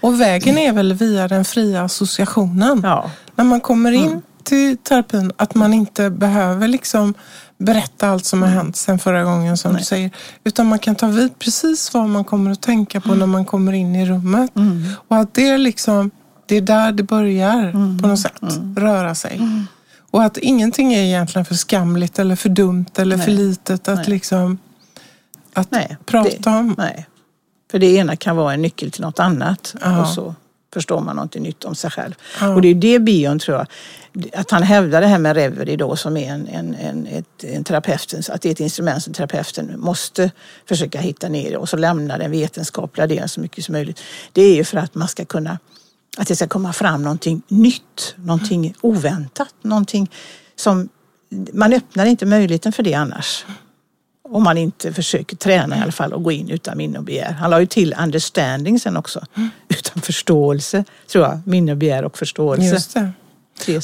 Och vägen är väl via den fria associationen. Ja. När man kommer in till terapin, att man inte behöver liksom berätta allt som har hänt sen förra gången som du säger. Utan man kan ta vid precis vad man kommer att tänka på när man kommer in i rummet. Och att det är liksom, det är där det börjar på något sätt, röra sig. Och att ingenting är egentligen för skamligt eller för dumt eller för Nej. litet att Nej. liksom att Nej, prata det, om. Nej. För det ena kan vara en nyckel till något annat Ja. och så förstår man något nytt om sig själv. Ja. Och det är det Bion tror jag, att han hävdar det här med Reverie då som är en, en, en, ett, en terapeutens, att det är ett instrument som terapeuten måste försöka hitta ner i och så lämna den vetenskapliga delen så mycket som möjligt. Det är ju för att man ska kunna, att det ska komma fram någonting nytt, någonting oväntat, någonting som man öppnar inte möjligheten för det annars. Om man inte försöker träna i alla fall och gå in utan minne och begär. Han la ju till understanding sen också. Utan förståelse, tror jag. Minne, begär och förståelse. Just det.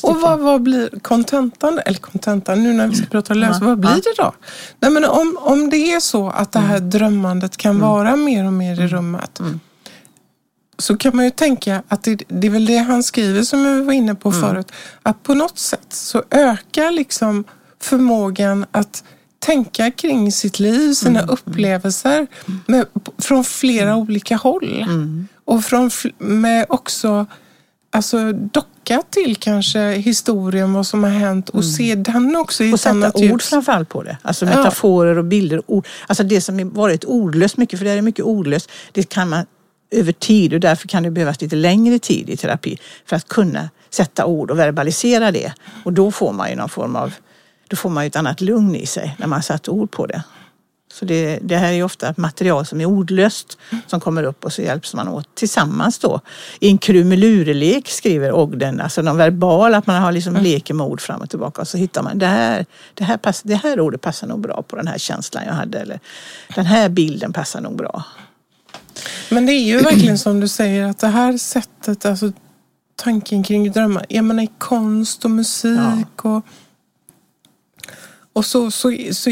Och vad, vad blir kontentan, eller kontentan nu när vi ska prata lös, vad blir det då? Nej, men om, om det är så att det här mm. drömmandet kan mm. vara mer och mer i mm. rummet mm. så kan man ju tänka att det, det är väl det han skriver som jag var inne på mm. förut. Att på något sätt så ökar liksom förmågan att tänka kring sitt liv, sina mm. upplevelser med, från flera olika håll. Och från, med också alltså, docka till kanske historien, vad som har hänt och mm. se den också i och ett annat ljus. ord framförallt på det. Alltså metaforer och bilder. Ord. Alltså det som varit ordlöst mycket, för det är mycket ordlöst, det kan man över tid och därför kan det behövas lite längre tid i terapi för att kunna sätta ord och verbalisera det. Och då får man ju någon form av, då får man ju ett annat lugn i sig när man satt ord på det. Så det, det, här är ofta ett material som är ordlöst som kommer upp och så hjälps man åt tillsammans då. I en krumelurelek skriver Ogden, alltså någon verbal, att man har liksom mm. leker med ord fram och tillbaka och så hittar man det här, det här, pass, det här ordet passar nog bra på den här känslan jag hade eller den här bilden passar nog bra. Men det är ju verkligen som du säger att det här sättet, alltså tanken kring drömmar, jag menar i konst och musik ja. och och så, så, så,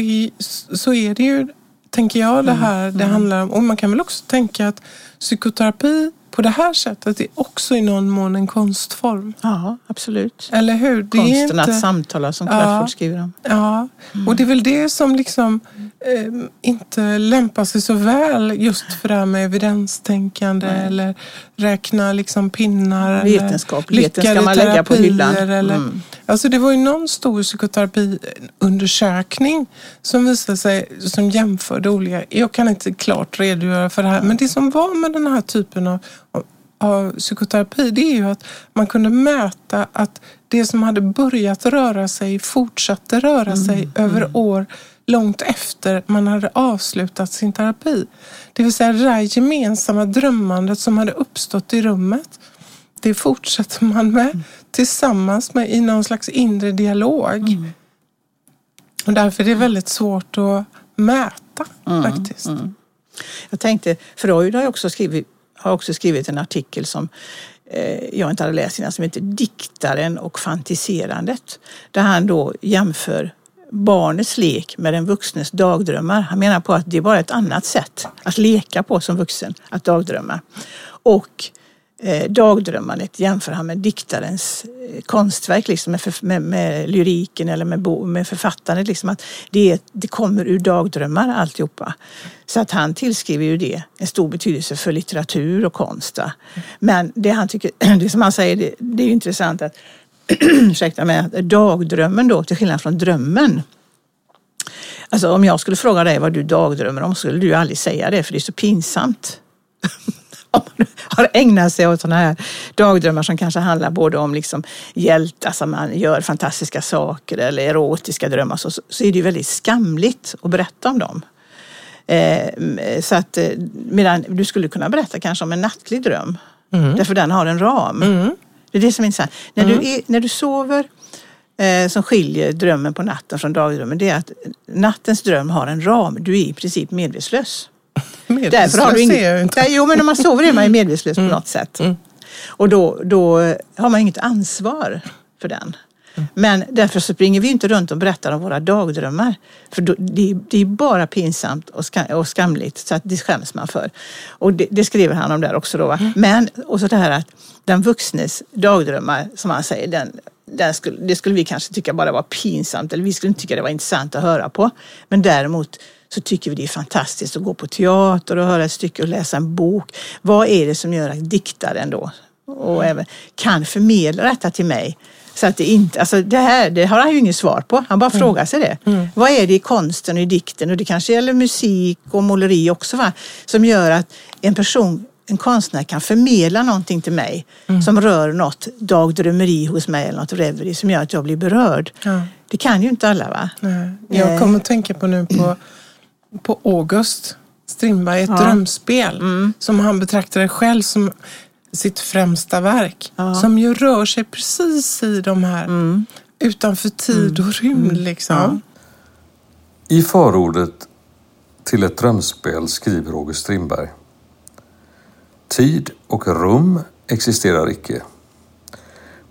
så är det ju, tänker jag, det mm, här det mm. handlar om. Och man kan väl också tänka att psykoterapi på det här sättet är också i någon mån en konstform. Ja, absolut. Eller hur? Det Konsten inte... att samtala som Crafoord ja, skriver om. Ja, mm. och det är väl det som liksom eh, inte lämpar sig så väl just för det här med evidenstänkande Nej. eller räkna liksom pinnar. Vetenskapligheten ska man lägga på hyllan. Eller, mm. Alltså det var ju någon stor psykoterapiundersökning som visade sig, som jämförde olika, jag kan inte klart redogöra för det här, men det som var med den här typen av, av psykoterapi det är ju att man kunde mäta att det som hade börjat röra sig fortsatte röra mm, sig över mm. år långt efter man hade avslutat sin terapi. Det vill säga det där gemensamma drömmandet som hade uppstått i rummet det fortsätter man med mm. Tillsammans med i någon slags inre dialog. Mm. Och därför är det väldigt svårt att mäta mm. faktiskt. Mm. Jag tänkte, Freud har också skrivit, har också skrivit en artikel som eh, jag inte hade läst innan som heter Diktaren och fantiserandet. Där han då jämför barnets lek med den vuxnes dagdrömmar. Han menar på att det är bara ett annat sätt att leka på som vuxen, att dagdrömma. Och eh, dagdrömmandet jämför han med diktarens eh, konstverk, liksom med, med, med, lyriken eller med, bo, med författandet. Liksom att det, det kommer ur dagdrömmar alltihopa. Så att han tillskriver ju det en stor betydelse för litteratur och konst. Men det han tycker, det som han säger, det, det är ju intressant att ursäkta mig, dagdrömmen då till skillnad från drömmen Alltså om jag skulle fråga dig vad du dagdrömmer om skulle du aldrig säga det för det är så pinsamt. har ägnat sig åt sådana här dagdrömmar som kanske handlar både om liksom hjältar som man gör fantastiska saker eller erotiska drömmar så, så är det ju väldigt skamligt att berätta om dem. Eh, så att, eh, medan du skulle kunna berätta kanske om en nattlig dröm. Mm. Därför den har en ram. Mm. Det är det som är intressant. När, mm. du, är, när du sover eh, som skiljer drömmen på natten från dagdrömmen det är att nattens dröm har en ram. Du är i princip medvetslös. Medvetslös Därför har du ingen... jag inte. Ja, jo, men när man sover är man ju medvetslös mm. på något sätt. Mm. Och då, då har man inget ansvar för den. Mm. Men därför så springer vi inte runt och berättar om våra dagdrömmar. För då, det, det, är bara pinsamt och, skam, och, skamligt så att det skäms man för. Och det, det skriver han om där också. Då, mm. Men och så det här att den vuxnes dagdrömmar, som han säger, den, den skulle, det skulle vi kanske tycka bara var pinsamt eller vi skulle inte tycka det var intressant att höra på. Men däremot så tycker vi det är fantastiskt att gå på teater och höra ett stycke och läsa en bok. Vad är det som gör att diktaren då och även kan förmedla detta till mig? Så att det inte, alltså det här det har han ju inget svar på. Han bara mm. frågar sig det. Mm. Vad är det i konsten och i dikten och det kanske gäller musik och måleri också va? Som gör att en person en konstnär kan förmedla någonting till mig mm. som rör något dagdrömmeri hos mig eller något reverie som gör att jag blir berörd. Ja. Det kan ju inte alla va? Nej. Jag kommer att tänka på nu på på August Strindberg, ett ja. drömspel mm. som han betraktade själv som sitt främsta verk. Ja. Som ju rör sig precis i de här mm. utanför tid och rymd. Liksom. I förordet till ett drömspel skriver August Strindberg. Tid och rum existerar icke.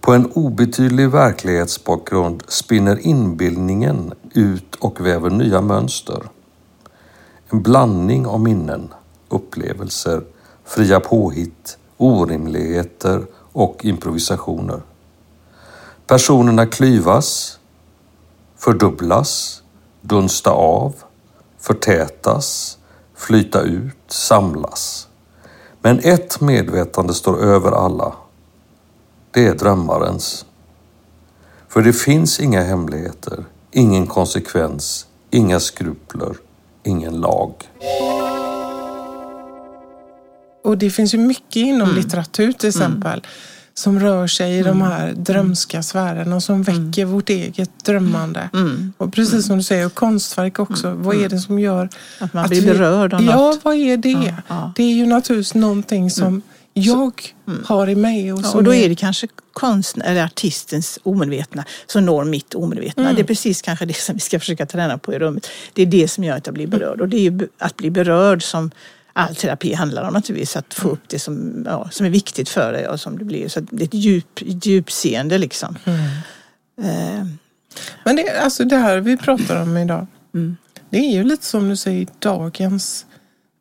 På en obetydlig verklighetsbakgrund spinner inbildningen ut och väver nya mönster. En blandning av minnen, upplevelser, fria påhitt, orimligheter och improvisationer. Personerna klyvas, fördubblas, dunsta av, förtätas, flyta ut, samlas. Men ett medvetande står över alla. Det är drömmarens. För det finns inga hemligheter, ingen konsekvens, inga skrupler, ingen lag. Och det finns ju mycket inom mm. litteratur till exempel. Mm. Som rör sig i mm. de här drömska sfärerna och som mm. väcker vårt eget drömmande. Mm. Och precis som du säger, och konstverk också. Mm. Vad är det som gör att man blir berörd av ja, något? Ja, vad är det? Ja, ja. Det är ju naturligtvis någonting som jag har i mig. Och, ja, och då är det kanske konstnär, eller artistens omedvetna som når mitt omedvetna. Mm. Det är precis kanske det som vi ska försöka träna på i rummet. Det är det som gör att jag blir berörd. Och det är ju att bli berörd som all terapi handlar om naturligtvis. Att få upp det som, ja, som är viktigt för dig och som det blir. Så det är ett djup, djupseende liksom. Mm. Eh. Men det, alltså det här vi pratar om idag. Mm. Det är ju lite som du säger, dagens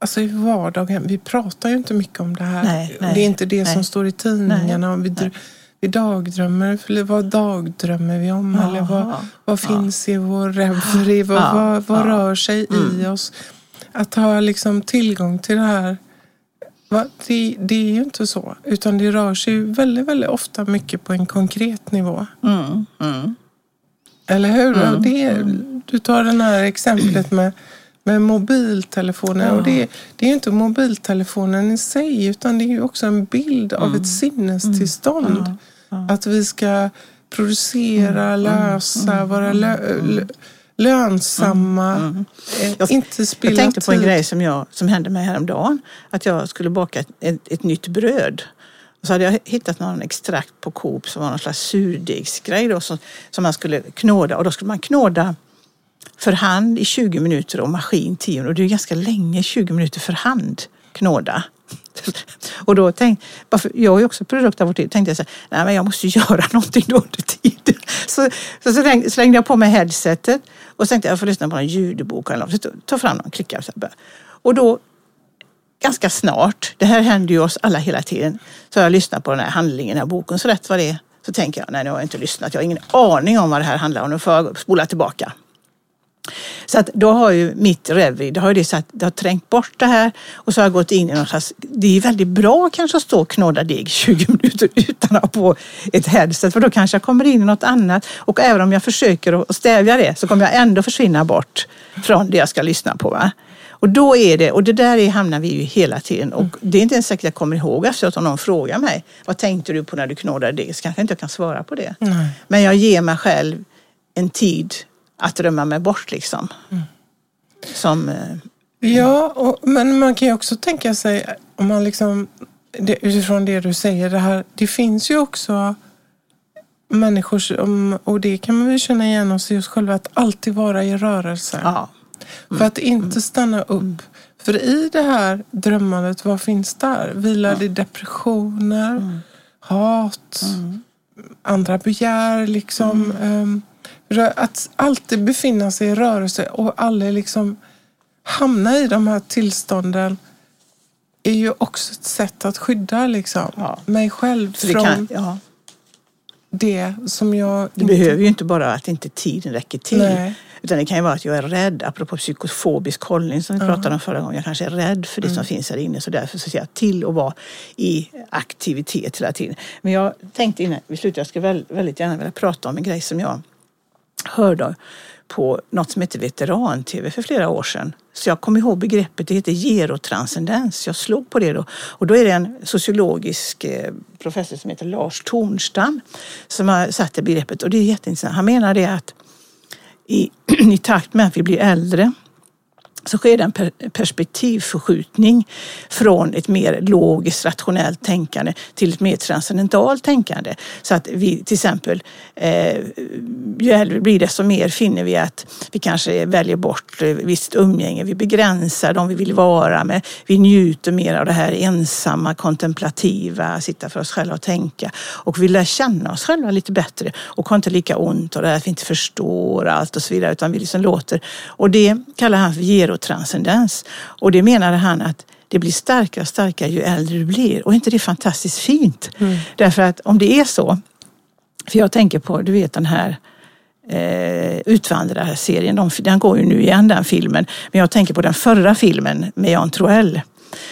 Alltså i vardagen, vi pratar ju inte mycket om det här. Nej, nej, det är inte det nej. som står i tidningarna. Vi, vi dagdrömmer, vad dagdrömmer vi om? Aha, eller vad, vad finns i vår reverie? Vad, ja, vad, vad ja. rör sig mm. i oss? Att ha liksom tillgång till det här, det, det, är ju inte så. Utan det rör sig väldigt, väldigt ofta mycket på en konkret nivå. Mm, mm. Eller hur? Mm, det, du tar det här exemplet med med mobiltelefoner. Ja. Och det, det är ju inte mobiltelefonen i sig utan det är ju också en bild av ett mm. sinnestillstånd. Mm. Ja. Att vi ska producera, mm. lösa, mm. vara lö, lö, lönsamma, mm. eh, jag, inte spilla Jag tänkte på en grej som, jag, som hände mig häromdagen. Att jag skulle baka ett, ett, ett nytt bröd. Och så hade jag hittat någon extrakt på Coop som var någon slags surdegsgrej då, som, som man skulle knåda. Och då skulle man knåda för hand i 20 minuter och maskin 10 minuter. Och det är ganska länge, 20 minuter för hand knåda. Och då tänkte jag är också produkt av vår tid, tänkte jag så här, nej men jag måste göra någonting då under tiden. Så, så, så slängde jag på mig headsetet och tänkte jag får lyssna på en ljudbok eller något. Ta fram någon klickar. Och då ganska snart, det här händer ju oss alla hela tiden, så har jag lyssnat på den här handlingen, den här boken, så rätt vad det är så tänker jag, nej nu har jag inte lyssnat, jag har ingen aning om vad det här handlar om, nu får jag spola tillbaka. Så att då har ju mitt Reverie, det har, det, så att det har trängt bort det här och så har jag gått in i någon slags, det är väldigt bra kanske att stå och knåda deg 20 minuter utan att ha på ett headset för då kanske jag kommer in i något annat och även om jag försöker att stävja det så kommer jag ändå försvinna bort från det jag ska lyssna på. Va? Och då är det, och det där är, hamnar vi ju hela tiden och det är inte ens säkert jag kommer ihåg efteråt om någon frågar mig vad tänkte du på när du knådade deg? Så kanske inte jag kan svara på det. Nej. Men jag ger mig själv en tid att drömma mig bort liksom. Mm. Som, eh, ja, och, men man kan ju också tänka sig om man liksom det, utifrån det du säger, det här, det finns ju också människor som, och det kan man väl känna igen oss själva, att alltid vara i rörelse. Ja. Mm. För att inte stanna upp. Mm. För i det här drömmandet, vad finns där? Vilar det depressioner, mm. hat, mm. andra begär liksom. Um, att alltid befinna sig i rörelse och aldrig liksom hamna i de här tillstånden är ju också ett sätt att skydda liksom, ja. mig själv från kan, ja. det som jag... Det inte... behöver ju inte bara att inte tiden räcker till. Nej. Utan det kan ju vara att jag är rädd, apropå psykofobisk hållning som vi pratade om förra gången. Jag kanske är rädd för det mm. som finns här inne så därför så ser jag till att vara i aktivitet hela tiden. Men jag tänkte innan vi slutar, jag skulle väldigt gärna vilja prata om en grej som jag hörde på något som hette veteran-tv för flera år sedan. Så jag kom ihåg begreppet, det heter gerotranscendens. Jag slog på det då. Och då är det en sociologisk eh, professor som heter Lars Tornstam som har satt det begreppet. Och det är jätteintressant. Han menar det att i, i takt med att vi blir äldre så sker det en perspektivförskjutning från ett mer logiskt rationellt tänkande till ett mer transcendentalt tänkande. Så att vi till exempel, eh, ju äldre vi blir desto mer finner vi att vi kanske väljer bort visst umgänge, vi begränsar dem vi vill vara med, vi njuter mer av det här ensamma, kontemplativa, sitta för oss själva och tänka. Och vi lär känna oss själva lite bättre och har inte lika ont av det här att vi inte förstår allt och så vidare utan vi liksom låter. Och det kallar han för gerotranscendens. Och det menade han att det blir starkare och starkare ju äldre du blir. Och är inte det fantastiskt fint? Mm. Därför att om det är så, för jag tänker på, du vet den här eh, Utvandrarserien, de, den går ju nu igen den filmen. Men jag tänker på den förra filmen med Jan Troell.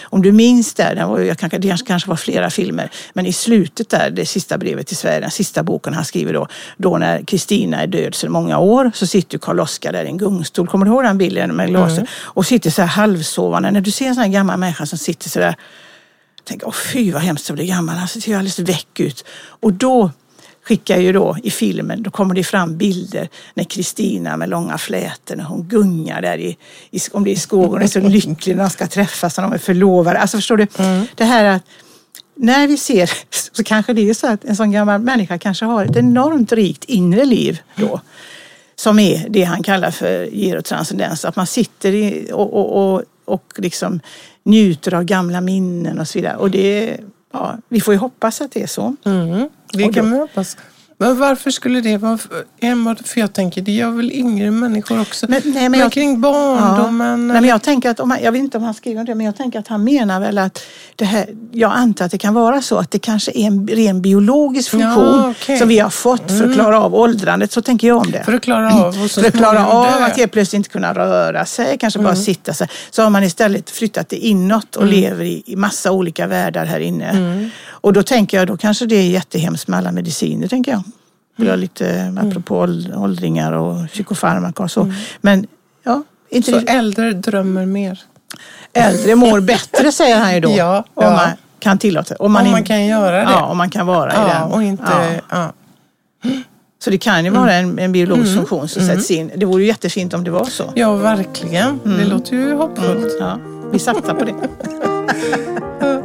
Om du minns där, det, var, jag kanske, det kanske var flera filmer, men i slutet där, det sista brevet till Sverige, den sista boken han skriver då, då när Kristina är död sedan många år, så sitter Karl Oskar där i en gungstol. Kommer du ihåg den bilden med glaset? Mm. Och sitter så här halvsovande. När du ser en sån här gammal människa som sitter så där, tänker, åh fy vad hemskt att bli gammal, han ser alldeles väck ut. Och då skickar ju då i filmen, då kommer det fram bilder när Kristina med långa flätor, när hon gungar där i, i om det är i skogen, är så lycklig när de ska träffas, när de är förlovade. Alltså förstår du? Mm. Det här att när vi ser så kanske det är så att en sån gammal människa kanske har ett enormt rikt inre liv då. Som är det han kallar för gerotranscendens. Att man sitter i, och, och, och, och liksom njuter av gamla minnen och så vidare. Och det, ja, vi får ju hoppas att det är så. Mm. Det kan hoppas. Men varför skulle det vara enbart, för jag tänker det gör väl yngre människor också. Men, nej, men, men jag, kring barndomen. Ja, nej, men jag tänker att, om han, jag vet inte om han skriver det, men jag tänker att han menar väl att det här, jag antar att det kan vara så att det kanske är en ren biologisk funktion ja, okay. som vi har fått för att mm. klara av åldrandet. Så tänker jag om det. För att klara av, för att, klara av att helt plötsligt inte kunna röra sig, kanske mm. bara sitta sig. Så har man istället flyttat det inåt och mm. lever i, i massa olika världar här inne. Mm. Och då tänker jag, då kanske det är jättehemskt med alla mediciner, tänker jag. Mm. lite mm. apropå åldringar och psykofarmaka och så. Mm. Men ja, inte så det. äldre drömmer mer? Äldre mår bättre säger han ju då. Ja, om ja. man kan tillåta Om man, om man kan göra det. Ja, om man kan vara ja, i den. Och inte, ja. Så det kan ju vara en, en biologisk mm. funktion som mm. sätts in. Det vore ju jättefint om det var så. Ja, verkligen. Det låter ju hoppfullt. Ja, vi satsar på det.